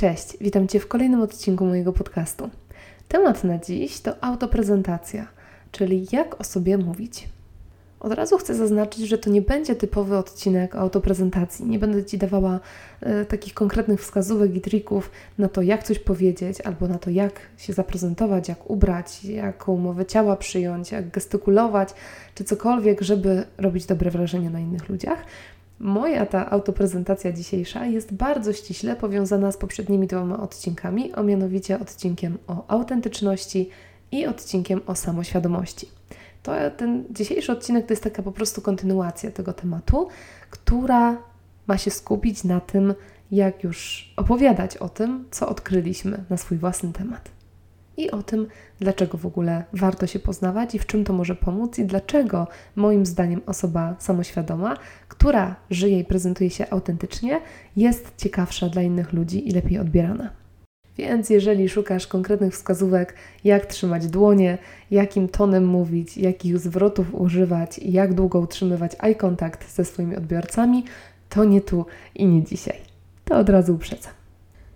Cześć, witam Cię w kolejnym odcinku mojego podcastu. Temat na dziś to autoprezentacja, czyli jak o sobie mówić. Od razu chcę zaznaczyć, że to nie będzie typowy odcinek autoprezentacji. Nie będę Ci dawała e, takich konkretnych wskazówek i trików na to, jak coś powiedzieć, albo na to, jak się zaprezentować, jak ubrać, jaką mowę ciała przyjąć, jak gestykulować, czy cokolwiek, żeby robić dobre wrażenie na innych ludziach. Moja ta autoprezentacja dzisiejsza jest bardzo ściśle powiązana z poprzednimi dwoma odcinkami, a mianowicie odcinkiem o autentyczności i odcinkiem o samoświadomości. To ten dzisiejszy odcinek to jest taka po prostu kontynuacja tego tematu, która ma się skupić na tym, jak już opowiadać o tym, co odkryliśmy na swój własny temat i o tym, dlaczego w ogóle warto się poznawać i w czym to może pomóc, i dlaczego moim zdaniem osoba samoświadoma, która żyje i prezentuje się autentycznie, jest ciekawsza dla innych ludzi i lepiej odbierana. Więc jeżeli szukasz konkretnych wskazówek, jak trzymać dłonie, jakim tonem mówić, jakich zwrotów używać jak długo utrzymywać eye contact ze swoimi odbiorcami, to nie tu i nie dzisiaj. To od razu uprzedzam.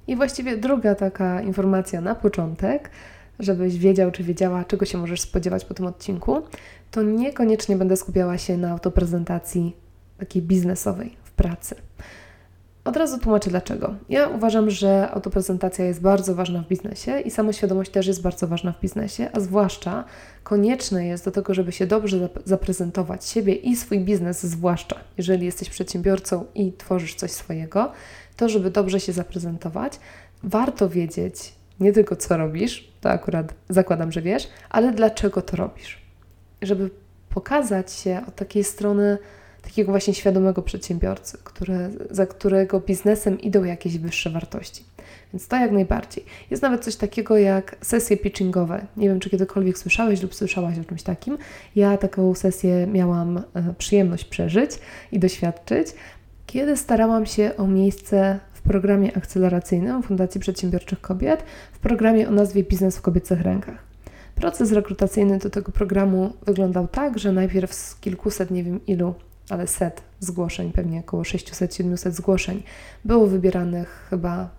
I właściwie druga taka informacja na początek, żebyś wiedział czy wiedziała, czego się możesz spodziewać po tym odcinku, to niekoniecznie będę skupiała się na autoprezentacji takiej biznesowej w pracy. Od razu tłumaczę dlaczego. Ja uważam, że autoprezentacja jest bardzo ważna w biznesie i samoświadomość też jest bardzo ważna w biznesie, a zwłaszcza konieczne jest do tego, żeby się dobrze zaprezentować siebie i swój biznes, zwłaszcza jeżeli jesteś przedsiębiorcą i tworzysz coś swojego, to żeby dobrze się zaprezentować, warto wiedzieć nie tylko co robisz, to akurat zakładam, że wiesz, ale dlaczego to robisz. Żeby pokazać się od takiej strony takiego właśnie świadomego przedsiębiorcy, który, za którego biznesem idą jakieś wyższe wartości. Więc to jak najbardziej. Jest nawet coś takiego jak sesje pitchingowe. Nie wiem, czy kiedykolwiek słyszałeś lub słyszałaś o czymś takim. Ja taką sesję miałam e, przyjemność przeżyć i doświadczyć, kiedy starałam się o miejsce w programie akceleracyjnym Fundacji Przedsiębiorczych Kobiet, w programie o nazwie Biznes w kobiecych rękach. Proces rekrutacyjny do tego programu wyglądał tak, że najpierw z kilkuset, nie wiem ilu ale set zgłoszeń, pewnie około 600-700 zgłoszeń. Było wybieranych chyba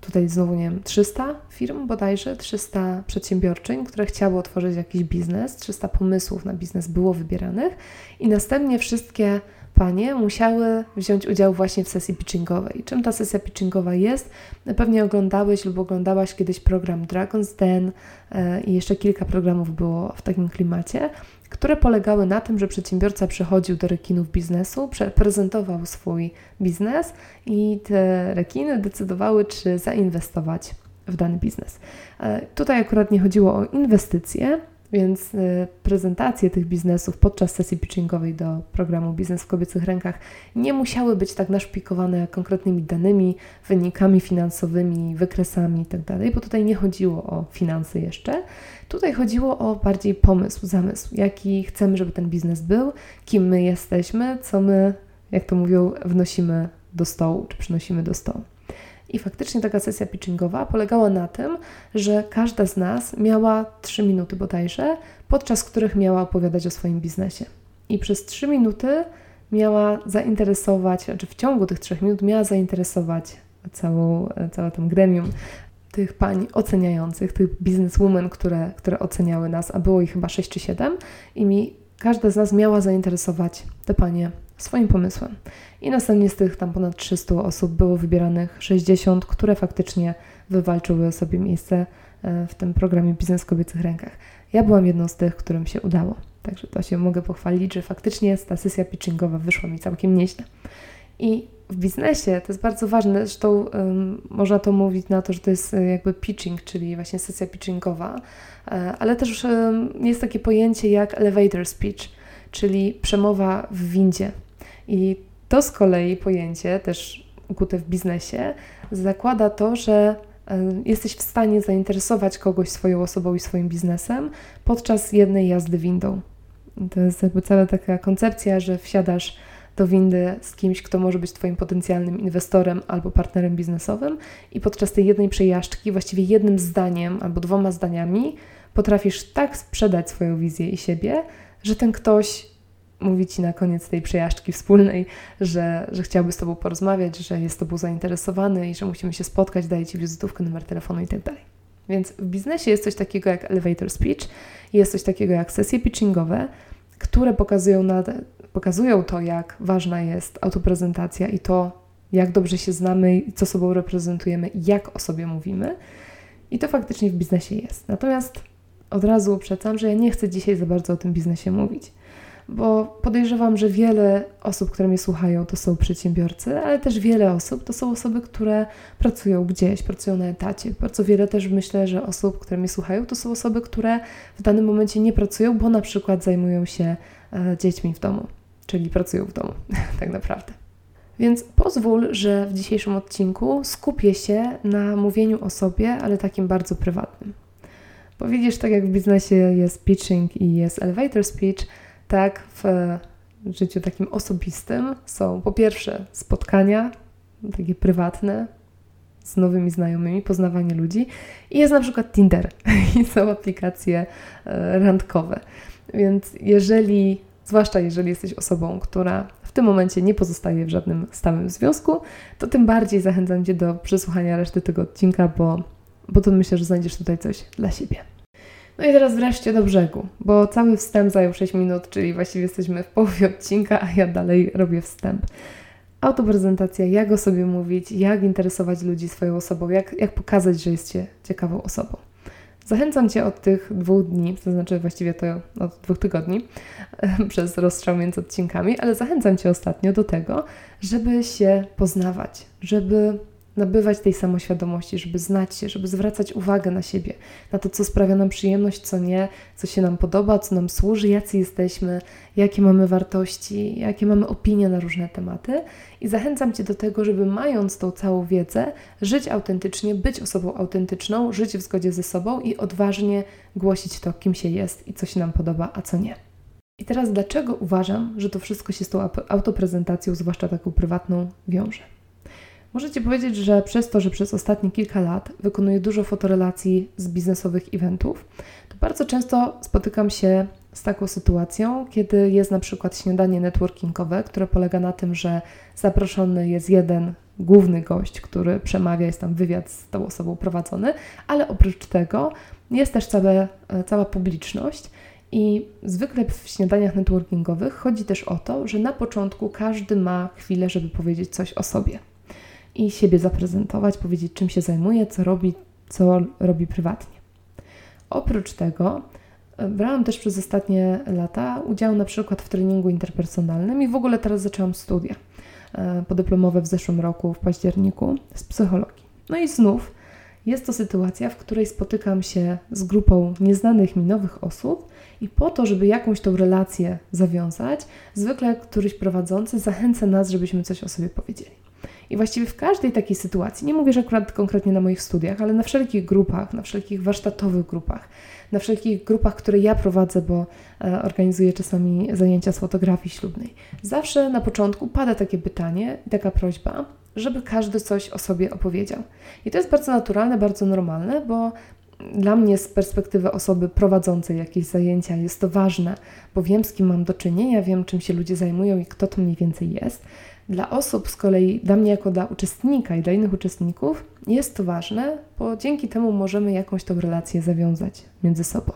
tutaj znowu, nie wiem, 300 firm bodajże, 300 przedsiębiorczyń, które chciały otworzyć jakiś biznes, 300 pomysłów na biznes było wybieranych i następnie wszystkie panie musiały wziąć udział właśnie w sesji pitchingowej. Czym ta sesja pitchingowa jest? Pewnie oglądałeś lub oglądałaś kiedyś program Dragon's Den e, i jeszcze kilka programów było w takim klimacie które polegały na tym, że przedsiębiorca przychodził do rekinów biznesu, prezentował swój biznes i te rekiny decydowały, czy zainwestować w dany biznes. E, tutaj akurat nie chodziło o inwestycje, więc y, prezentacje tych biznesów podczas sesji pitchingowej do programu Biznes w kobiecych rękach nie musiały być tak naszpikowane konkretnymi danymi, wynikami finansowymi, wykresami itd., tak bo tutaj nie chodziło o finanse jeszcze. Tutaj chodziło o bardziej pomysł, zamysł, jaki chcemy, żeby ten biznes był, kim my jesteśmy, co my, jak to mówią, wnosimy do stołu, czy przynosimy do stołu. I faktycznie taka sesja pitchingowa polegała na tym, że każda z nas miała 3 minuty bodajże, podczas których miała opowiadać o swoim biznesie. I przez 3 minuty miała zainteresować, czy znaczy w ciągu tych 3 minut miała zainteresować całą, całe tam gremium tych pań oceniających, tych bizneswomen, które, które oceniały nas, a było ich chyba 6 czy 7 i mi każda z nas miała zainteresować te panie swoim pomysłem. I następnie z tych tam ponad 300 osób było wybieranych 60, które faktycznie wywalczyły sobie miejsce e, w tym programie Biznes w kobiecych rękach. Ja byłam jedną z tych, którym się udało. Także to się mogę pochwalić, że faktycznie ta sesja pitchingowa wyszła mi całkiem nieźle. I w biznesie to jest bardzo ważne, zresztą um, można to mówić na to, że to jest e, jakby pitching, czyli właśnie sesja pitchingowa, e, ale też um, jest takie pojęcie jak elevator speech, czyli przemowa w windzie. I to z kolei pojęcie, też ukute w biznesie, zakłada to, że e, jesteś w stanie zainteresować kogoś swoją osobą i swoim biznesem podczas jednej jazdy windą. To jest jakby cała taka koncepcja, że wsiadasz do windy z kimś, kto może być Twoim potencjalnym inwestorem albo partnerem biznesowym, i podczas tej jednej przejażdżki, właściwie jednym zdaniem albo dwoma zdaniami, potrafisz tak sprzedać swoją wizję i siebie, że ten ktoś mówi ci na koniec tej przejażdżki wspólnej, że, że chciałby z tobą porozmawiać, że jest tobą zainteresowany i że musimy się spotkać, daje ci wizytówkę, numer telefonu i tak. Więc w biznesie jest coś takiego jak elevator speech, jest coś takiego jak sesje pitchingowe, które pokazują, na, pokazują to, jak ważna jest autoprezentacja i to, jak dobrze się znamy co sobą reprezentujemy, jak o sobie mówimy. I to faktycznie w biznesie jest. Natomiast od razu uprzedzam, że ja nie chcę dzisiaj za bardzo o tym biznesie mówić bo podejrzewam, że wiele osób, które mnie słuchają, to są przedsiębiorcy, ale też wiele osób to są osoby, które pracują gdzieś, pracują na etacie. Bardzo wiele też myślę, że osób, które mnie słuchają, to są osoby, które w danym momencie nie pracują, bo na przykład zajmują się e, dziećmi w domu, czyli pracują w domu, tak naprawdę. Więc pozwól, że w dzisiejszym odcinku skupię się na mówieniu o sobie, ale takim bardzo prywatnym. Bo widzisz, tak jak w biznesie jest pitching i jest elevator speech, tak w życiu takim osobistym są po pierwsze spotkania, takie prywatne, z nowymi znajomymi, poznawanie ludzi i jest na przykład Tinder i są aplikacje e, randkowe. Więc jeżeli, zwłaszcza jeżeli jesteś osobą, która w tym momencie nie pozostaje w żadnym stałym związku, to tym bardziej zachęcam Cię do przesłuchania reszty tego odcinka, bo, bo to myślę, że znajdziesz tutaj coś dla siebie. No i teraz wreszcie do brzegu, bo cały wstęp zajął 6 minut, czyli właściwie jesteśmy w połowie odcinka, a ja dalej robię wstęp. Autoprezentacja, jak o sobie mówić, jak interesować ludzi swoją osobą, jak, jak pokazać, że jesteście ciekawą osobą. Zachęcam Cię od tych dwóch dni, to znaczy właściwie to od dwóch tygodni, przez rozstrzał między odcinkami, ale zachęcam Cię ostatnio do tego, żeby się poznawać, żeby nabywać tej samoświadomości, żeby znać się, żeby zwracać uwagę na siebie, na to, co sprawia nam przyjemność, co nie, co się nam podoba, co nam służy, jacy jesteśmy, jakie mamy wartości, jakie mamy opinie na różne tematy. I zachęcam Cię do tego, żeby mając tą całą wiedzę, żyć autentycznie, być osobą autentyczną, żyć w zgodzie ze sobą i odważnie głosić to, kim się jest i co się nam podoba, a co nie. I teraz dlaczego uważam, że to wszystko się z tą autoprezentacją, zwłaszcza taką prywatną, wiąże? Możecie powiedzieć, że przez to, że przez ostatnie kilka lat wykonuję dużo fotorelacji z biznesowych eventów, to bardzo często spotykam się z taką sytuacją, kiedy jest na przykład śniadanie networkingowe, które polega na tym, że zaproszony jest jeden główny gość, który przemawia, jest tam wywiad z tą osobą prowadzony, ale oprócz tego jest też całe, cała publiczność. I zwykle w śniadaniach networkingowych chodzi też o to, że na początku każdy ma chwilę, żeby powiedzieć coś o sobie i siebie zaprezentować, powiedzieć, czym się zajmuje, co robi, co robi prywatnie. Oprócz tego e, brałam też przez ostatnie lata udział na przykład w treningu interpersonalnym i w ogóle teraz zaczęłam studia e, podyplomowe w zeszłym roku, w październiku, z psychologii. No i znów jest to sytuacja, w której spotykam się z grupą nieznanych mi nowych osób i po to, żeby jakąś tą relację zawiązać, zwykle któryś prowadzący zachęca nas, żebyśmy coś o sobie powiedzieli. I właściwie w każdej takiej sytuacji, nie mówię, że akurat konkretnie na moich studiach, ale na wszelkich grupach, na wszelkich warsztatowych grupach, na wszelkich grupach, które ja prowadzę, bo e, organizuję czasami zajęcia z fotografii ślubnej, zawsze na początku pada takie pytanie taka prośba, żeby każdy coś o sobie opowiedział. I to jest bardzo naturalne, bardzo normalne, bo dla mnie z perspektywy osoby prowadzącej jakieś zajęcia jest to ważne, bo wiem, z kim mam do czynienia, wiem, czym się ludzie zajmują i kto to mniej więcej jest. Dla osób z kolei, dla mnie jako dla uczestnika i dla innych uczestników, jest to ważne, bo dzięki temu możemy jakąś tą relację zawiązać między sobą.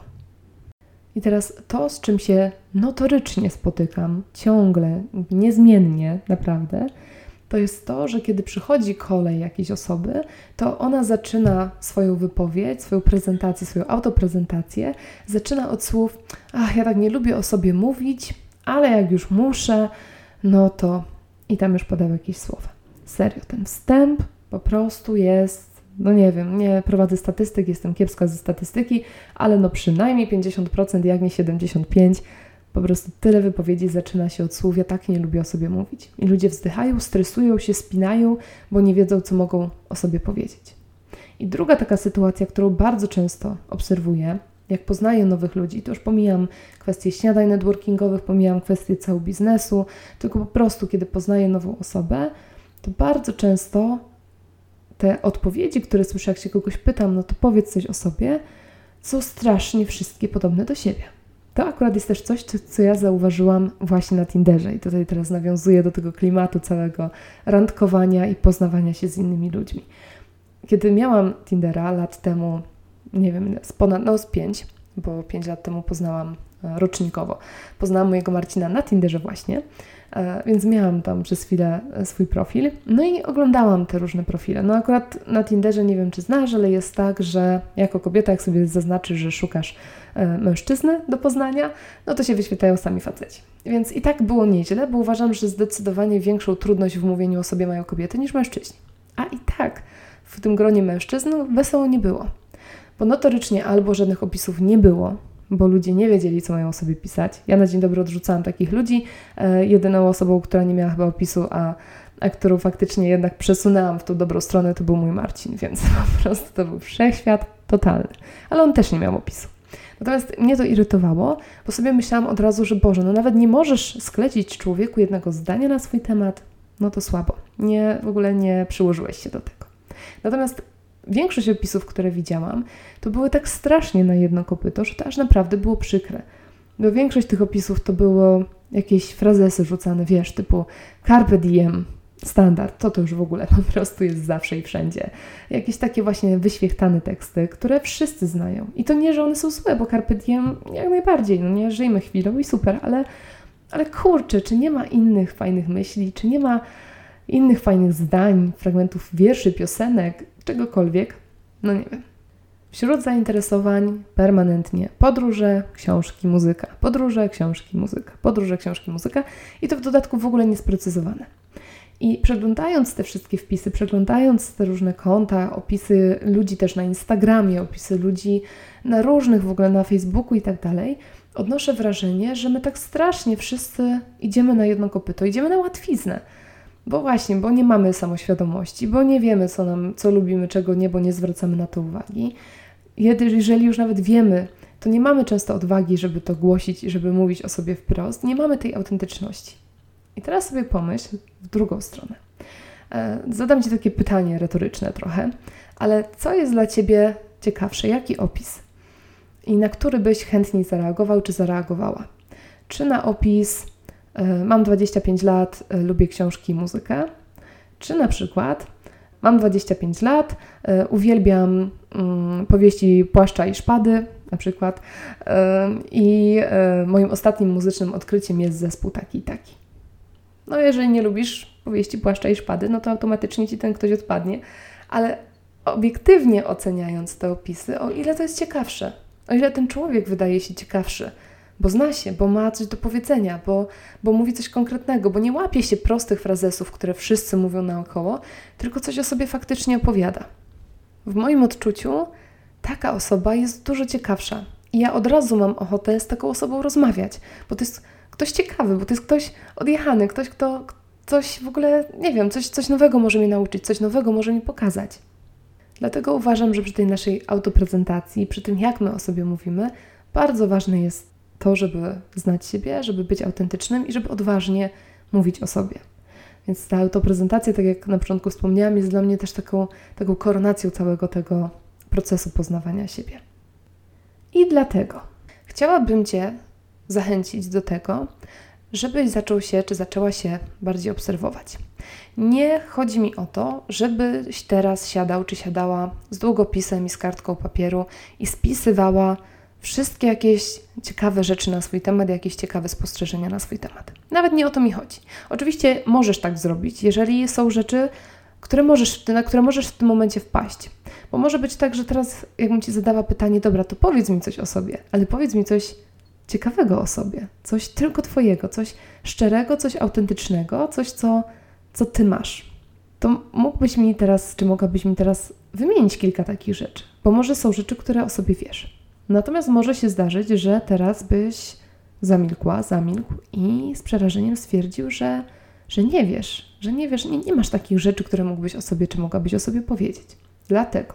I teraz to, z czym się notorycznie spotykam, ciągle, niezmiennie, naprawdę, to jest to, że kiedy przychodzi kolej jakiejś osoby, to ona zaczyna swoją wypowiedź, swoją prezentację, swoją autoprezentację, zaczyna od słów: Ach, ja tak nie lubię o sobie mówić, ale jak już muszę, no to i tam już podał jakieś słowa. Serio, ten wstęp po prostu jest, no nie wiem, nie prowadzę statystyk, jestem kiepska ze statystyki, ale no przynajmniej 50%, jak nie 75%. Po prostu tyle wypowiedzi zaczyna się od słów, ja tak nie lubię o sobie mówić. I ludzie wzdychają, stresują się, spinają, bo nie wiedzą, co mogą o sobie powiedzieć. I druga taka sytuacja, którą bardzo często obserwuję, jak poznaję nowych ludzi, to już pomijam kwestie śniadań networkingowych, pomijam kwestie całego biznesu, tylko po prostu, kiedy poznaję nową osobę, to bardzo często te odpowiedzi, które słyszę, jak się kogoś pytam, no to powiedz coś o sobie, są strasznie wszystkie podobne do siebie. To akurat jest też coś, co, co ja zauważyłam właśnie na Tinderze i tutaj teraz nawiązuję do tego klimatu całego randkowania i poznawania się z innymi ludźmi. Kiedy miałam Tindera lat temu, nie wiem, z ponad, no z pięć, bo pięć lat temu poznałam e, rocznikowo, poznałam mojego Marcina na Tinderze właśnie, E, więc miałam tam przez chwilę e, swój profil. No i oglądałam te różne profile. No akurat na Tinderze nie wiem, czy znasz, ale jest tak, że jako kobieta, jak sobie zaznaczysz, że szukasz mężczyzny do poznania, no to się wyświetlają sami faceci. Więc i tak było nieźle, bo uważam, że zdecydowanie większą trudność w mówieniu o sobie mają kobiety niż mężczyźni. A i tak w tym gronie mężczyzn wesoło nie było. Bo notorycznie albo żadnych opisów nie było, bo ludzie nie wiedzieli, co mają o sobie pisać. Ja na dzień dobry odrzucałam takich ludzi. E, jedyną osobą, która nie miała chyba opisu, a, a którą faktycznie jednak przesunęłam w tą dobrą stronę, to był mój Marcin, więc po prostu to był wszechświat totalny. Ale on też nie miał opisu. Natomiast mnie to irytowało, bo sobie myślałam od razu, że Boże, no nawet nie możesz sklecić człowieku jednego zdania na swój temat, no to słabo. Nie, w ogóle nie przyłożyłeś się do tego. Natomiast większość opisów, które widziałam, to były tak strasznie na jedno kopyto, że to aż naprawdę było przykre. Bo większość tych opisów to było jakieś frazesy rzucane, wiesz, typu carpe diem, standard, to to już w ogóle po prostu jest zawsze i wszędzie. Jakieś takie właśnie wyświechtane teksty, które wszyscy znają. I to nie, że one są złe, bo carpe diem jak najbardziej, no nie, żyjmy chwilą i super, ale, ale kurczę, czy nie ma innych fajnych myśli, czy nie ma innych fajnych zdań, fragmentów wierszy, piosenek, czegokolwiek, no nie wiem. Wśród zainteresowań permanentnie podróże, książki, muzyka, podróże, książki, muzyka, podróże, książki, muzyka i to w dodatku w ogóle niesprecyzowane. I przeglądając te wszystkie wpisy, przeglądając te różne konta, opisy ludzi też na Instagramie, opisy ludzi na różnych w ogóle na Facebooku i tak dalej, odnoszę wrażenie, że my tak strasznie wszyscy idziemy na jedno kopyto, idziemy na łatwiznę bo właśnie, bo nie mamy samoświadomości, bo nie wiemy, co, nam, co lubimy, czego nie, bo nie zwracamy na to uwagi. Jeżeli już nawet wiemy, to nie mamy często odwagi, żeby to głosić i żeby mówić o sobie wprost. Nie mamy tej autentyczności. I teraz sobie pomyśl w drugą stronę. E, zadam Ci takie pytanie retoryczne trochę, ale co jest dla Ciebie ciekawsze? Jaki opis? I na który byś chętniej zareagował czy zareagowała? Czy na opis mam 25 lat, e, lubię książki i muzykę. Czy na przykład mam 25 lat, e, uwielbiam mm, powieści Płaszcza i Szpady, na przykład, i moim ostatnim muzycznym odkryciem jest zespół taki i taki. No, jeżeli nie lubisz powieści Płaszcza i Szpady, no to automatycznie ci ten ktoś odpadnie, ale obiektywnie oceniając te opisy, o ile to jest ciekawsze, o ile ten człowiek wydaje się ciekawszy, bo zna się, bo ma coś do powiedzenia, bo, bo mówi coś konkretnego, bo nie łapie się prostych frazesów, które wszyscy mówią naokoło, tylko coś o sobie faktycznie opowiada. W moim odczuciu taka osoba jest dużo ciekawsza. I ja od razu mam ochotę z taką osobą rozmawiać, bo to jest ktoś ciekawy, bo to jest ktoś odjechany, ktoś, kto coś w ogóle, nie wiem, coś, coś nowego może mnie nauczyć, coś nowego może mi pokazać. Dlatego uważam, że przy tej naszej autoprezentacji, przy tym jak my o sobie mówimy, bardzo ważne jest to, żeby znać siebie, żeby być autentycznym i żeby odważnie mówić o sobie. Więc ta autoprezentacja, tak jak na początku wspomniałam, jest dla mnie też taką, taką koronacją całego tego procesu poznawania siebie. I dlatego chciałabym Cię zachęcić do tego, żebyś zaczął się, czy zaczęła się bardziej obserwować. Nie chodzi mi o to, żebyś teraz siadał, czy siadała z długopisem i z kartką papieru i spisywała wszystkie jakieś ciekawe rzeczy na swój temat, jakieś ciekawe spostrzeżenia na swój temat. Nawet nie o to mi chodzi. Oczywiście możesz tak zrobić, jeżeli są rzeczy, które możesz, na które możesz w tym momencie wpaść. Bo może być tak, że teraz, jakbym Ci zadała pytanie, dobra, to powiedz mi coś o sobie, ale powiedz mi coś ciekawego o sobie, coś tylko Twojego, coś szczerego, coś autentycznego, coś, co, co Ty masz. To mógłbyś mi teraz, czy mogłabyś mi teraz wymienić kilka takich rzeczy, bo może są rzeczy, które o sobie wiesz. Natomiast może się zdarzyć, że teraz byś zamilkła, zamilkł i z przerażeniem stwierdził, że, że nie wiesz, że nie wiesz, nie, nie masz takich rzeczy, które mógłbyś o sobie, czy mogłabyś o sobie powiedzieć. Dlatego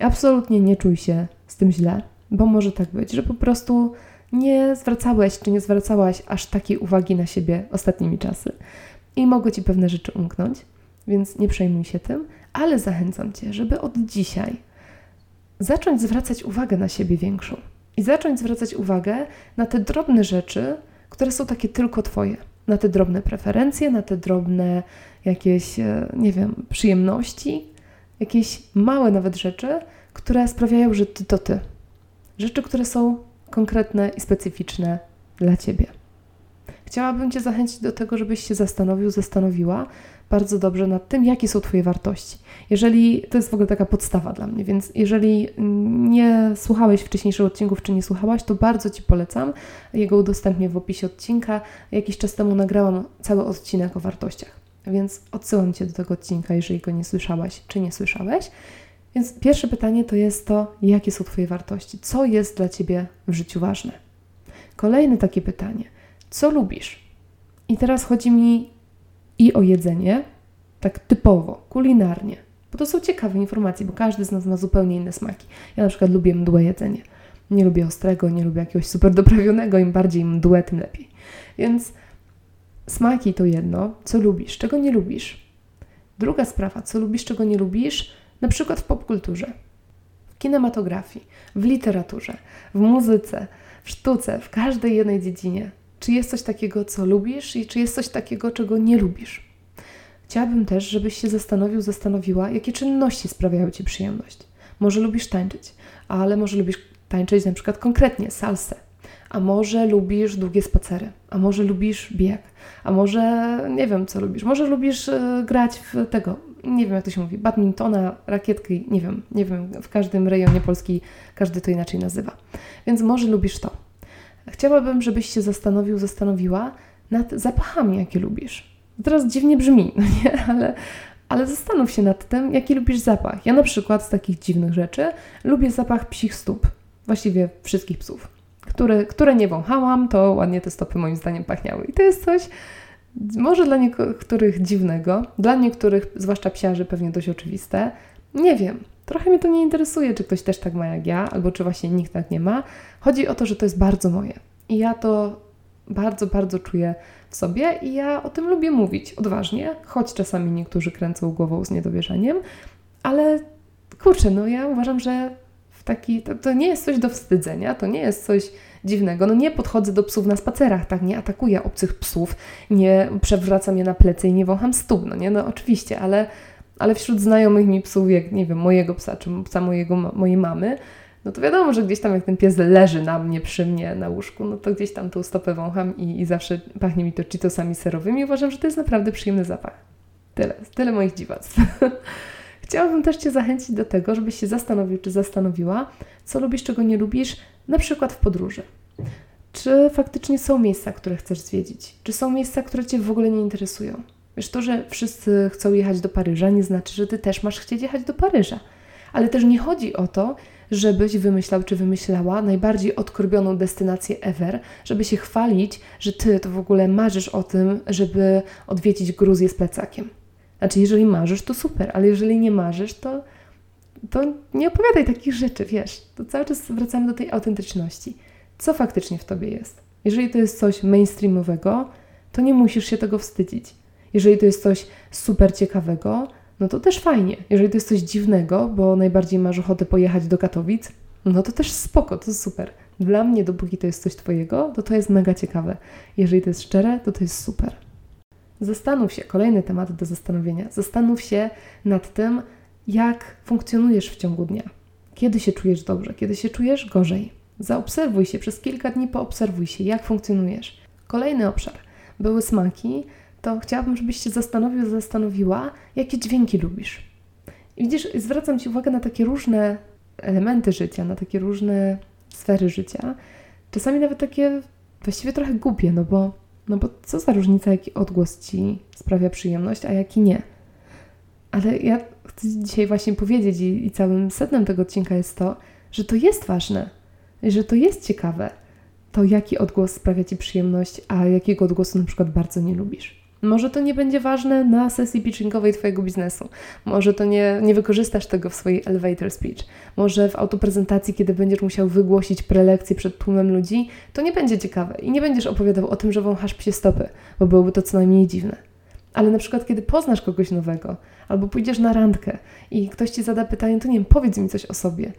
absolutnie nie czuj się z tym źle, bo może tak być, że po prostu nie zwracałeś, czy nie zwracałaś aż takiej uwagi na siebie ostatnimi czasy i mogły ci pewne rzeczy umknąć, więc nie przejmuj się tym, ale zachęcam cię, żeby od dzisiaj zacząć zwracać uwagę na siebie większą. I zacząć zwracać uwagę na te drobne rzeczy, które są takie tylko Twoje. Na te drobne preferencje, na te drobne jakieś, e, nie wiem, przyjemności, jakieś małe nawet rzeczy, które sprawiają, że Ty to Ty. Rzeczy, które są konkretne i specyficzne dla Ciebie. Chciałabym Cię zachęcić do tego, żebyś się zastanowił, zastanowiła bardzo dobrze nad tym, jakie są Twoje wartości. Jeżeli to jest w ogóle taka podstawa dla mnie, więc jeżeli nie słuchałeś wcześniejszych odcinków, czy nie słuchałaś, to bardzo Ci polecam. Jego udostępnię w opisie odcinka. Jakiś czas temu nagrałam cały odcinek o wartościach, więc odsyłam Cię do tego odcinka, jeżeli go nie słyszałaś, czy nie słyszałeś. Więc pierwsze pytanie to jest to, jakie są Twoje wartości? Co jest dla Ciebie w życiu ważne? Kolejne takie pytanie, co lubisz? I teraz chodzi mi i o jedzenie, tak typowo, kulinarnie, bo to są ciekawe informacje, bo każdy z nas ma zupełnie inne smaki. Ja na przykład lubię mdłe jedzenie. Nie lubię ostrego, nie lubię jakiegoś super doprawionego, im bardziej mdłe, tym lepiej. Więc smaki to jedno, co lubisz, czego nie lubisz. Druga sprawa, co lubisz, czego nie lubisz, na przykład w popkulturze, w kinematografii, w literaturze, w muzyce, w sztuce, w każdej jednej dziedzinie. Czy jest coś takiego, co lubisz i czy jest coś takiego, czego nie lubisz? Chciałabym też, żebyś się zastanowił, zastanowiła, jakie czynności sprawiają Ci przyjemność. Może lubisz tańczyć, ale może lubisz tańczyć na przykład konkretnie salsę, a może lubisz długie spacery, a może lubisz bieg, a może nie wiem, co lubisz. Może lubisz y, grać w tego, nie wiem jak to się mówi, badmintona, rakietki, nie wiem, nie wiem, w każdym rejonie Polski każdy to inaczej nazywa. Więc może lubisz to. Chciałabym, żebyś się zastanowił, zastanowiła nad zapachami, jakie lubisz. Teraz dziwnie brzmi, no nie? Ale, ale zastanów się nad tym, jaki lubisz zapach. Ja na przykład z takich dziwnych rzeczy lubię zapach psich stóp. Właściwie wszystkich psów. Które, które nie wąchałam, to ładnie te stopy moim zdaniem pachniały. I to jest coś, może dla niektórych dziwnego, dla niektórych, zwłaszcza psiarzy, pewnie dość oczywiste. Nie wiem. Trochę mnie to nie interesuje, czy ktoś też tak ma jak ja, albo czy właśnie nikt tak nie ma. Chodzi o to, że to jest bardzo moje. I ja to bardzo, bardzo czuję w sobie i ja o tym lubię mówić odważnie, choć czasami niektórzy kręcą głową z niedowierzaniem, ale kurczę, no ja uważam, że w taki, to, to nie jest coś do wstydzenia, to nie jest coś dziwnego. No nie podchodzę do psów na spacerach, tak, nie atakuję obcych psów, nie przewracam je na plecy i nie wącham stóp, no nie, no oczywiście, ale, ale wśród znajomych mi psów, jak nie wiem, mojego psa, czy psa mojego, mojej mamy, no to wiadomo, że gdzieś tam jak ten pies leży na mnie, przy mnie na łóżku, no to gdzieś tam tą stopę wącham i, i zawsze pachnie mi to cheetosami serowymi uważam, że to jest naprawdę przyjemny zapach. Tyle, tyle moich dziwactw. Chciałabym też Cię zachęcić do tego, żebyś się zastanowił, czy zastanowiła, co lubisz, czego nie lubisz, na przykład w podróży. Czy faktycznie są miejsca, które chcesz zwiedzić? Czy są miejsca, które Cię w ogóle nie interesują? Wiesz, to, że wszyscy chcą jechać do Paryża, nie znaczy, że Ty też masz chcieć jechać do Paryża. Ale też nie chodzi o to, żebyś wymyślał czy wymyślała najbardziej odkorbioną destynację ever, żeby się chwalić, że Ty to w ogóle marzysz o tym, żeby odwiedzić Gruzję z plecakiem. Znaczy, jeżeli marzysz, to super, ale jeżeli nie marzysz, to, to nie opowiadaj takich rzeczy, wiesz. To cały czas wracamy do tej autentyczności. Co faktycznie w tobie jest? Jeżeli to jest coś mainstreamowego, to nie musisz się tego wstydzić. Jeżeli to jest coś super ciekawego, no to też fajnie. Jeżeli to jest coś dziwnego, bo najbardziej masz ochotę pojechać do Katowic, no to też spoko, to super. Dla mnie, dopóki to jest coś Twojego, to to jest mega ciekawe. Jeżeli to jest szczere, to to jest super. Zastanów się, kolejny temat do zastanowienia. Zastanów się nad tym, jak funkcjonujesz w ciągu dnia. Kiedy się czujesz dobrze, kiedy się czujesz gorzej. Zaobserwuj się, przez kilka dni poobserwuj się, jak funkcjonujesz. Kolejny obszar. Były smaki, to chciałabym, żebyś się zastanowił, zastanowiła, jakie dźwięki lubisz. I widzisz, zwracam Ci uwagę na takie różne elementy życia, na takie różne sfery życia. Czasami nawet takie właściwie trochę głupie, no bo, no bo co za różnica, jaki odgłos Ci sprawia przyjemność, a jaki nie. Ale ja chcę dzisiaj właśnie powiedzieć i, i całym sednem tego odcinka jest to, że to jest ważne, że to jest ciekawe, to jaki odgłos sprawia Ci przyjemność, a jakiego odgłosu na przykład bardzo nie lubisz. Może to nie będzie ważne na sesji pitchingowej Twojego biznesu. Może to nie, nie wykorzystasz tego w swojej elevator speech. Może w autoprezentacji, kiedy będziesz musiał wygłosić prelekcję przed tłumem ludzi, to nie będzie ciekawe i nie będziesz opowiadał o tym, że wąchasz psie stopy, bo byłoby to co najmniej dziwne. Ale na przykład, kiedy poznasz kogoś nowego, albo pójdziesz na randkę i ktoś ci zada pytanie, to nie wiem, powiedz mi coś o sobie.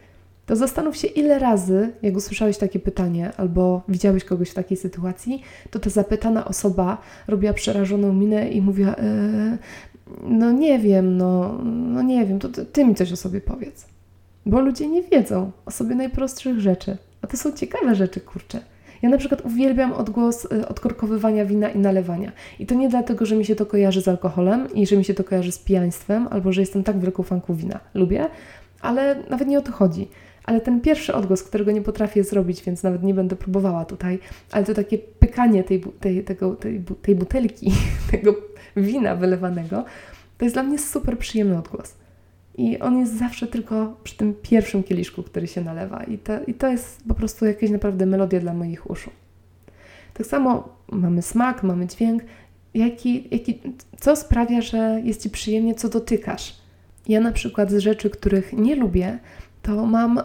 To zastanów się, ile razy, jak usłyszałeś takie pytanie albo widziałeś kogoś w takiej sytuacji, to ta zapytana osoba robiła przerażoną minę i mówiła: e, No nie wiem, no, no nie wiem, to ty, ty mi coś o sobie powiedz. Bo ludzie nie wiedzą o sobie najprostszych rzeczy. A to są ciekawe rzeczy, kurczę. Ja na przykład uwielbiam odgłos y, odkorkowywania wina i nalewania. I to nie dlatego, że mi się to kojarzy z alkoholem i że mi się to kojarzy z pijaństwem, albo że jestem tak wielką fanką wina. Lubię, ale nawet nie o to chodzi. Ale ten pierwszy odgłos, którego nie potrafię zrobić, więc nawet nie będę próbowała tutaj, ale to takie pykanie tej, tej, tego, tej, tej butelki, tego wina wylewanego, to jest dla mnie super przyjemny odgłos. I on jest zawsze tylko przy tym pierwszym kieliszku, który się nalewa. I to, I to jest po prostu jakaś naprawdę melodia dla moich uszu. Tak samo mamy smak, mamy dźwięk. Jaki, jaki, co sprawia, że jest Ci przyjemnie, co dotykasz? Ja na przykład z rzeczy, których nie lubię, to mam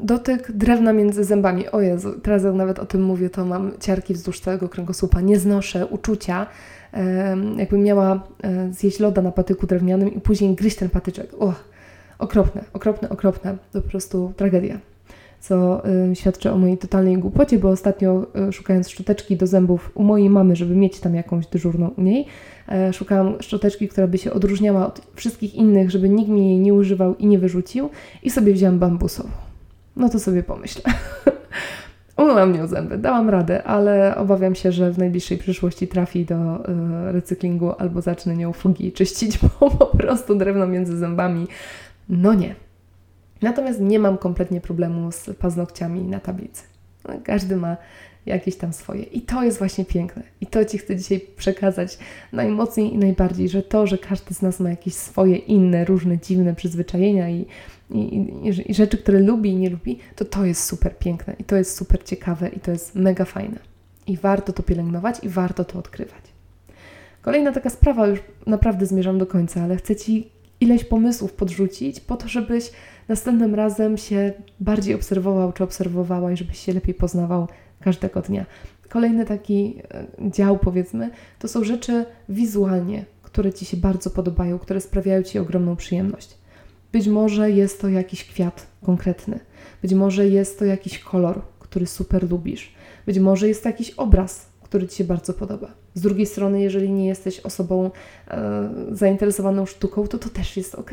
dotyk drewna między zębami. O Jezu, teraz jak nawet o tym mówię, to mam ciarki wzdłuż całego kręgosłupa. Nie znoszę uczucia, um, jakbym miała um, zjeść loda na patyku drewnianym i później gryźć ten patyczek. Och, okropne, okropne, okropne. To po prostu tragedia. Co y, świadczy o mojej totalnej głupocie, bo ostatnio y, szukając szczoteczki do zębów u mojej mamy, żeby mieć tam jakąś dyżurną u niej, y, szukałam szczoteczki, która by się odróżniała od wszystkich innych, żeby nikt mi jej nie używał i nie wyrzucił i sobie wzięłam bambusową. No to sobie pomyślę. Umyłam nią zęby, dałam radę, ale obawiam się, że w najbliższej przyszłości trafi do y, recyklingu albo zacznę nią fugi czyścić, bo po prostu drewno między zębami no nie. Natomiast nie mam kompletnie problemu z paznokciami na tablicy. No, każdy ma jakieś tam swoje. I to jest właśnie piękne. I to Ci chcę dzisiaj przekazać najmocniej i najbardziej, że to, że każdy z nas ma jakieś swoje inne, różne, dziwne przyzwyczajenia i, i, i, i rzeczy, które lubi i nie lubi, to to jest super piękne i to jest super ciekawe i to jest mega fajne. I warto to pielęgnować i warto to odkrywać. Kolejna taka sprawa, już naprawdę zmierzam do końca, ale chcę Ci ileś pomysłów podrzucić, po to, żebyś następnym razem się bardziej obserwował czy obserwowała i żebyś się lepiej poznawał każdego dnia. Kolejny taki e, dział, powiedzmy, to są rzeczy wizualnie, które Ci się bardzo podobają, które sprawiają Ci ogromną przyjemność. Być może jest to jakiś kwiat konkretny, być może jest to jakiś kolor, który super lubisz, być może jest to jakiś obraz, który Ci się bardzo podoba. Z drugiej strony, jeżeli nie jesteś osobą e, zainteresowaną sztuką, to to też jest ok.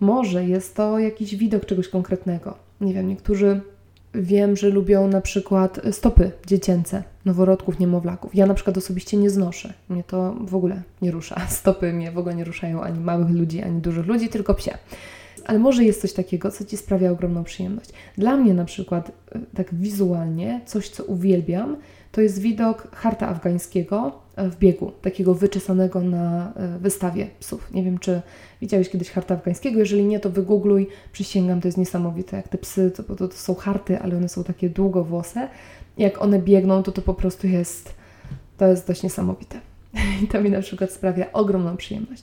Może jest to jakiś widok czegoś konkretnego. Nie wiem, niektórzy wiem, że lubią na przykład stopy dziecięce, noworodków, niemowlaków. Ja na przykład osobiście nie znoszę. Mnie to w ogóle nie rusza. Stopy mnie w ogóle nie ruszają ani małych ludzi, ani dużych ludzi, tylko psie. Ale może jest coś takiego, co Ci sprawia ogromną przyjemność. Dla mnie na przykład, e, tak wizualnie, coś, co uwielbiam, to jest widok harta afgańskiego w biegu, takiego wyczesanego na e, wystawie psów. Nie wiem, czy widziałeś kiedyś harta afgańskiego, jeżeli nie, to wygoogluj, przysięgam, to jest niesamowite, jak te psy, to, to, to są harty, ale one są takie długowłose. Jak one biegną, to to po prostu jest, to jest dość niesamowite. I to mi na przykład sprawia ogromną przyjemność.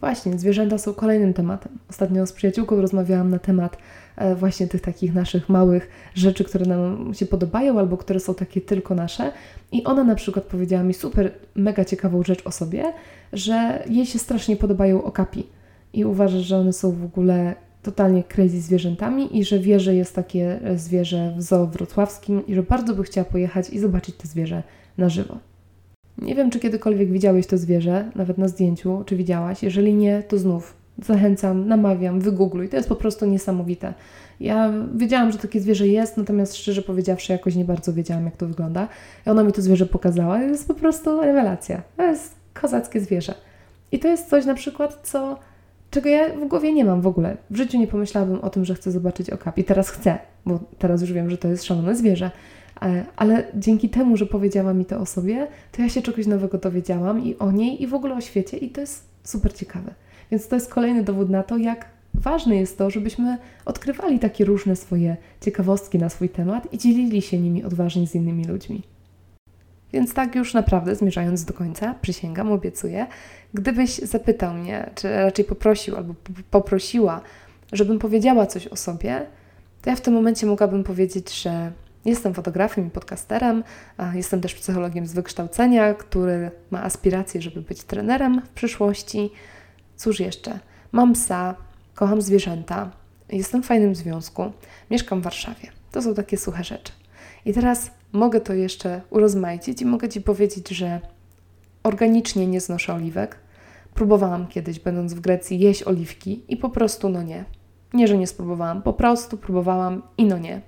Właśnie, zwierzęta są kolejnym tematem. Ostatnio z przyjaciółką rozmawiałam na temat E, właśnie tych takich naszych małych rzeczy, które nam się podobają albo które są takie tylko nasze. I ona na przykład powiedziała mi super, mega ciekawą rzecz o sobie, że jej się strasznie podobają okapi i uważa, że one są w ogóle totalnie crazy zwierzętami i że wie, że jest takie zwierzę w zoo wrocławskim i że bardzo by chciała pojechać i zobaczyć to zwierzę na żywo. Nie wiem, czy kiedykolwiek widziałeś to zwierzę, nawet na zdjęciu, czy widziałaś. Jeżeli nie, to znów Zachęcam, namawiam, wygoogluj. To jest po prostu niesamowite. Ja wiedziałam, że takie zwierzę jest, natomiast szczerze powiedziawszy, jakoś nie bardzo wiedziałam, jak to wygląda. I ona mi to zwierzę pokazała. To jest po prostu rewelacja. To jest kozackie zwierzę. I to jest coś na przykład, co, czego ja w głowie nie mam w ogóle. W życiu nie pomyślałabym o tym, że chcę zobaczyć okap. I teraz chcę, bo teraz już wiem, że to jest szalone zwierzę. E, ale dzięki temu, że powiedziała mi to o sobie, to ja się czegoś nowego dowiedziałam i o niej, i w ogóle o świecie, i to jest super ciekawe. Więc to jest kolejny dowód na to, jak ważne jest to, żebyśmy odkrywali takie różne swoje ciekawostki na swój temat i dzielili się nimi odważnie z innymi ludźmi. Więc tak już naprawdę, zmierzając do końca, przysięgam, obiecuję, gdybyś zapytał mnie, czy raczej poprosił albo poprosiła, żebym powiedziała coś o sobie, to ja w tym momencie mogłabym powiedzieć, że jestem fotografem i podcasterem, jestem też psychologiem z wykształcenia, który ma aspiracje, żeby być trenerem w przyszłości. Cóż jeszcze? Mam psa, kocham zwierzęta, jestem w fajnym związku, mieszkam w Warszawie. To są takie suche rzeczy. I teraz mogę to jeszcze urozmaicić i mogę Ci powiedzieć, że organicznie nie znoszę oliwek. Próbowałam kiedyś, będąc w Grecji, jeść oliwki i po prostu no nie. Nie, że nie spróbowałam, po prostu próbowałam i no nie.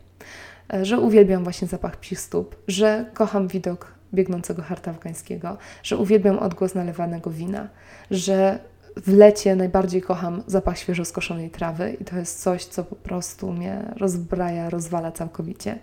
E, że uwielbiam właśnie zapach psich stóp, że kocham widok biegnącego harta afgańskiego, że uwielbiam odgłos nalewanego wina, że w lecie najbardziej kocham zapach świeżo skoszonej trawy i to jest coś, co po prostu mnie rozbraja, rozwala całkowicie.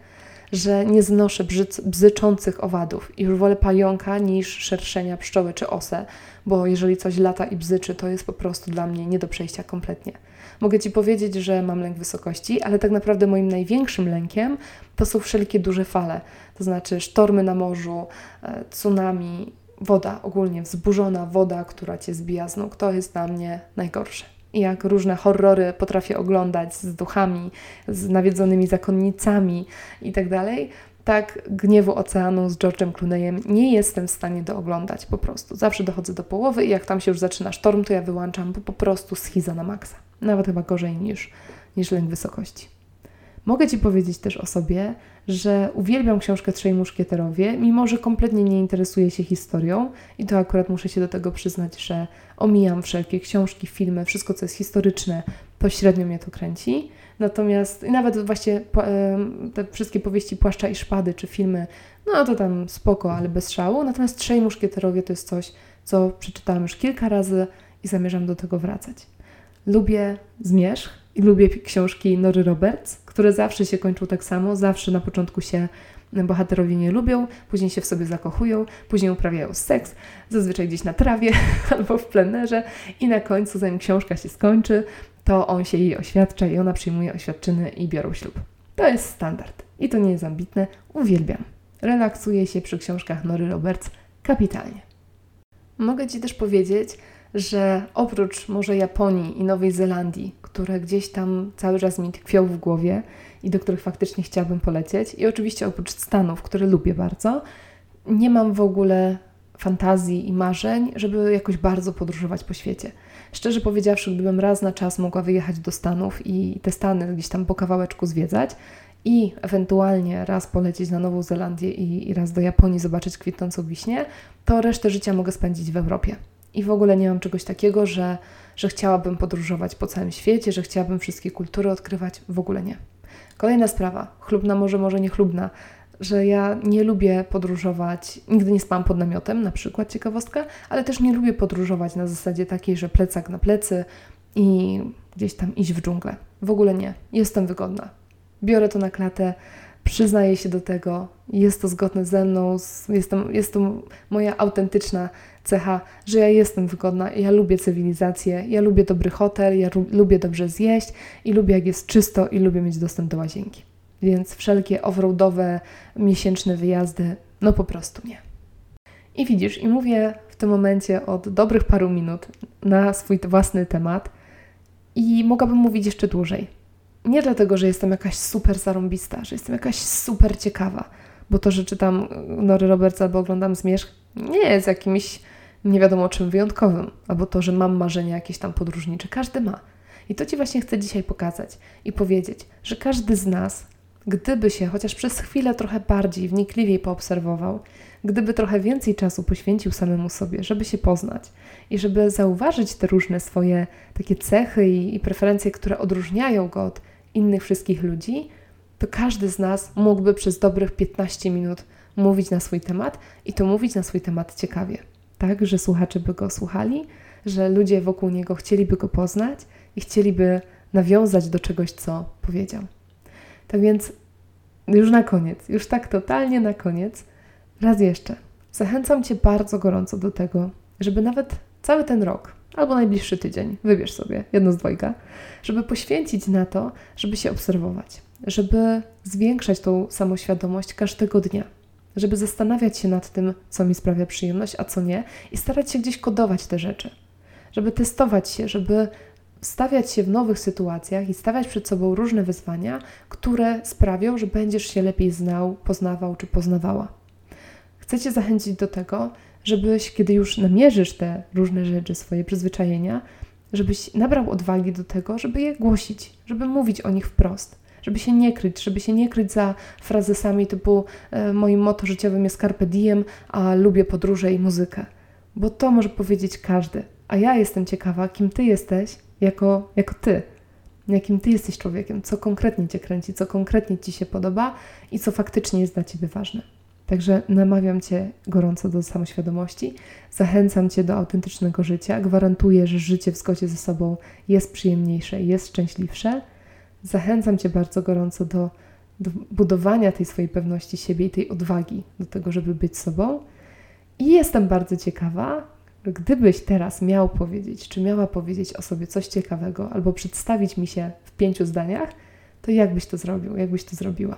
Że nie znoszę bzyc, bzyczących owadów i już wolę pająka niż szerszenia pszczoły czy osę, bo jeżeli coś lata i bzyczy, to jest po prostu dla mnie nie do przejścia kompletnie. Mogę Ci powiedzieć, że mam lęk wysokości, ale tak naprawdę moim największym lękiem to są wszelkie duże fale, to znaczy sztormy na morzu, e, tsunami, woda, ogólnie wzburzona woda, która cię zbija z nóg, to jest dla mnie najgorsze. I jak różne horrory potrafię oglądać z duchami, z nawiedzonymi zakonnicami i tak tak Gniewu Oceanu z George'em Clooneyem nie jestem w stanie dooglądać po prostu. Zawsze dochodzę do połowy i jak tam się już zaczyna sztorm, to ja wyłączam, bo po prostu schiza na maksa. Nawet chyba gorzej niż, niż lęk wysokości. Mogę Ci powiedzieć też o sobie, że uwielbiam książkę Trzej Muszkieterowie, mimo że kompletnie nie interesuję się historią i to akurat muszę się do tego przyznać, że omijam wszelkie książki, filmy, wszystko co jest historyczne, pośrednio mnie to kręci. Natomiast i nawet właśnie te wszystkie powieści Płaszcza i Szpady czy filmy, no to tam spoko, ale bez szału. Natomiast Trzej Muszkieterowie to jest coś, co przeczytałam już kilka razy i zamierzam do tego wracać. Lubię zmierzch i lubię książki Nory Roberts, które zawsze się kończą tak samo, zawsze na początku się bohaterowie nie lubią, później się w sobie zakochują, później uprawiają seks, zazwyczaj gdzieś na trawie albo w plenerze i na końcu, zanim książka się skończy, to on się jej oświadcza i ona przyjmuje oświadczyny i biorą ślub. To jest standard i to nie jest ambitne, uwielbiam. Relaksuję się przy książkach Nory Roberts kapitalnie. Mogę Ci też powiedzieć, że oprócz może Japonii i Nowej Zelandii, które gdzieś tam cały czas mi tkwią w głowie i do których faktycznie chciałabym polecieć, i oczywiście oprócz Stanów, które lubię bardzo, nie mam w ogóle fantazji i marzeń, żeby jakoś bardzo podróżować po świecie. Szczerze powiedziawszy, gdybym raz na czas mogła wyjechać do Stanów i te Stany gdzieś tam po kawałeczku zwiedzać i ewentualnie raz polecieć na Nową Zelandię i, i raz do Japonii zobaczyć kwitnącą wiśnię, to resztę życia mogę spędzić w Europie. I w ogóle nie mam czegoś takiego, że, że chciałabym podróżować po całym świecie, że chciałabym wszystkie kultury odkrywać. W ogóle nie. Kolejna sprawa, chlubna może, może nie że ja nie lubię podróżować, nigdy nie spałam pod namiotem, na przykład ciekawostka, ale też nie lubię podróżować na zasadzie takiej, że plecak na plecy i gdzieś tam iść w dżunglę. W ogóle nie. Jestem wygodna. Biorę to na klatę, przyznaję się do tego, jest to zgodne ze mną, jestem, jest to moja autentyczna cecha, że ja jestem wygodna, ja lubię cywilizację, ja lubię dobry hotel, ja lubię dobrze zjeść i lubię jak jest czysto i lubię mieć dostęp do łazienki. Więc wszelkie offroadowe, miesięczne wyjazdy, no po prostu nie. I widzisz, i mówię w tym momencie od dobrych paru minut na swój własny temat i mogłabym mówić jeszcze dłużej. Nie dlatego, że jestem jakaś super zarąbista, że jestem jakaś super ciekawa, bo to, że czytam Nory Roberts albo oglądam Zmierzch, nie jest jakimś nie wiadomo czym wyjątkowym, albo to, że mam marzenia jakieś tam podróżnicze. Każdy ma. I to Ci właśnie chcę dzisiaj pokazać i powiedzieć, że każdy z nas, gdyby się chociaż przez chwilę trochę bardziej, wnikliwiej poobserwował, gdyby trochę więcej czasu poświęcił samemu sobie, żeby się poznać i żeby zauważyć te różne swoje takie cechy i, i preferencje, które odróżniają go od innych wszystkich ludzi, to każdy z nas mógłby przez dobrych 15 minut mówić na swój temat i to mówić na swój temat ciekawie tak, że słuchacze by go słuchali, że ludzie wokół niego chcieliby go poznać i chcieliby nawiązać do czegoś, co powiedział. Tak więc już na koniec, już tak totalnie na koniec, raz jeszcze zachęcam Cię bardzo gorąco do tego, żeby nawet cały ten rok albo najbliższy tydzień, wybierz sobie jedno z dwojga, żeby poświęcić na to, żeby się obserwować, żeby zwiększać tą samoświadomość każdego dnia żeby zastanawiać się nad tym, co mi sprawia przyjemność, a co nie, i starać się gdzieś kodować te rzeczy, żeby testować się, żeby stawiać się w nowych sytuacjach i stawiać przed sobą różne wyzwania, które sprawią, że będziesz się lepiej znał, poznawał czy poznawała. Chcę Cię zachęcić do tego, żebyś, kiedy już namierzysz te różne rzeczy, swoje przyzwyczajenia, żebyś nabrał odwagi do tego, żeby je głosić, żeby mówić o nich wprost, żeby się nie kryć, żeby się nie kryć za frazesami typu e, moim motto życiowym jest carpe diem, a lubię podróże i muzykę. Bo to może powiedzieć każdy. A ja jestem ciekawa, kim ty jesteś jako, jako ty. Jakim ty jesteś człowiekiem, co konkretnie cię kręci, co konkretnie ci się podoba i co faktycznie jest dla ciebie ważne. Także namawiam Cię gorąco do samoświadomości, zachęcam Cię do autentycznego życia, gwarantuję, że życie w zgodzie ze sobą jest przyjemniejsze, jest szczęśliwsze. Zachęcam Cię bardzo gorąco do, do budowania tej swojej pewności siebie i tej odwagi do tego, żeby być sobą. I jestem bardzo ciekawa, gdybyś teraz miał powiedzieć, czy miała powiedzieć o sobie coś ciekawego, albo przedstawić mi się w pięciu zdaniach, to jak byś to zrobił, jak byś to zrobiła?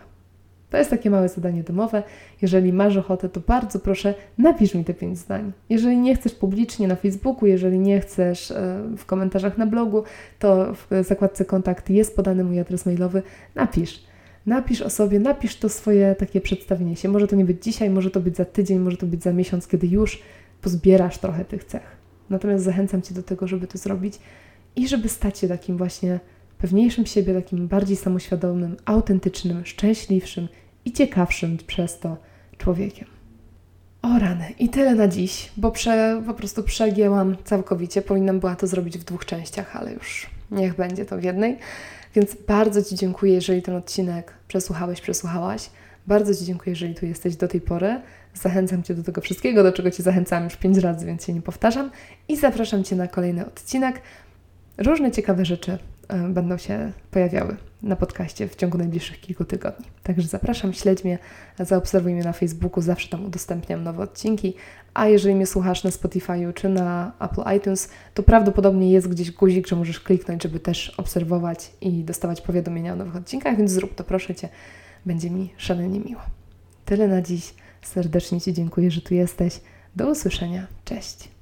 To jest takie małe zadanie domowe. Jeżeli masz ochotę, to bardzo proszę, napisz mi te pięć zdań. Jeżeli nie chcesz publicznie na Facebooku, jeżeli nie chcesz e, w komentarzach na blogu, to w zakładce kontakt jest podany mój adres mailowy. Napisz. Napisz o sobie, napisz to swoje takie przedstawienie się. Może to nie być dzisiaj, może to być za tydzień, może to być za miesiąc, kiedy już pozbierasz trochę tych cech. Natomiast zachęcam Cię do tego, żeby to zrobić i żeby stać się takim właśnie pewniejszym siebie, takim bardziej samoświadomym, autentycznym, szczęśliwszym i ciekawszym przez to człowiekiem. O rany, i tyle na dziś, bo prze, po prostu przegięłam całkowicie. Powinnam była to zrobić w dwóch częściach, ale już niech będzie to w jednej. Więc bardzo Ci dziękuję, jeżeli ten odcinek przesłuchałeś, przesłuchałaś. Bardzo Ci dziękuję, jeżeli tu jesteś do tej pory. Zachęcam Cię do tego wszystkiego, do czego Cię zachęcałam już pięć razy, więc się nie powtarzam. I zapraszam Cię na kolejny odcinek. Różne ciekawe rzeczy będą się pojawiały na podcaście w ciągu najbliższych kilku tygodni. Także zapraszam, śledź mnie, zaobserwuj mnie na Facebooku, zawsze tam udostępniam nowe odcinki. A jeżeli mnie słuchasz na Spotify'u czy na Apple iTunes, to prawdopodobnie jest gdzieś guzik, że możesz kliknąć, żeby też obserwować i dostawać powiadomienia o nowych odcinkach, więc zrób to proszę Cię, będzie mi szalenie miło. Tyle na dziś. Serdecznie Ci dziękuję, że tu jesteś. Do usłyszenia. Cześć.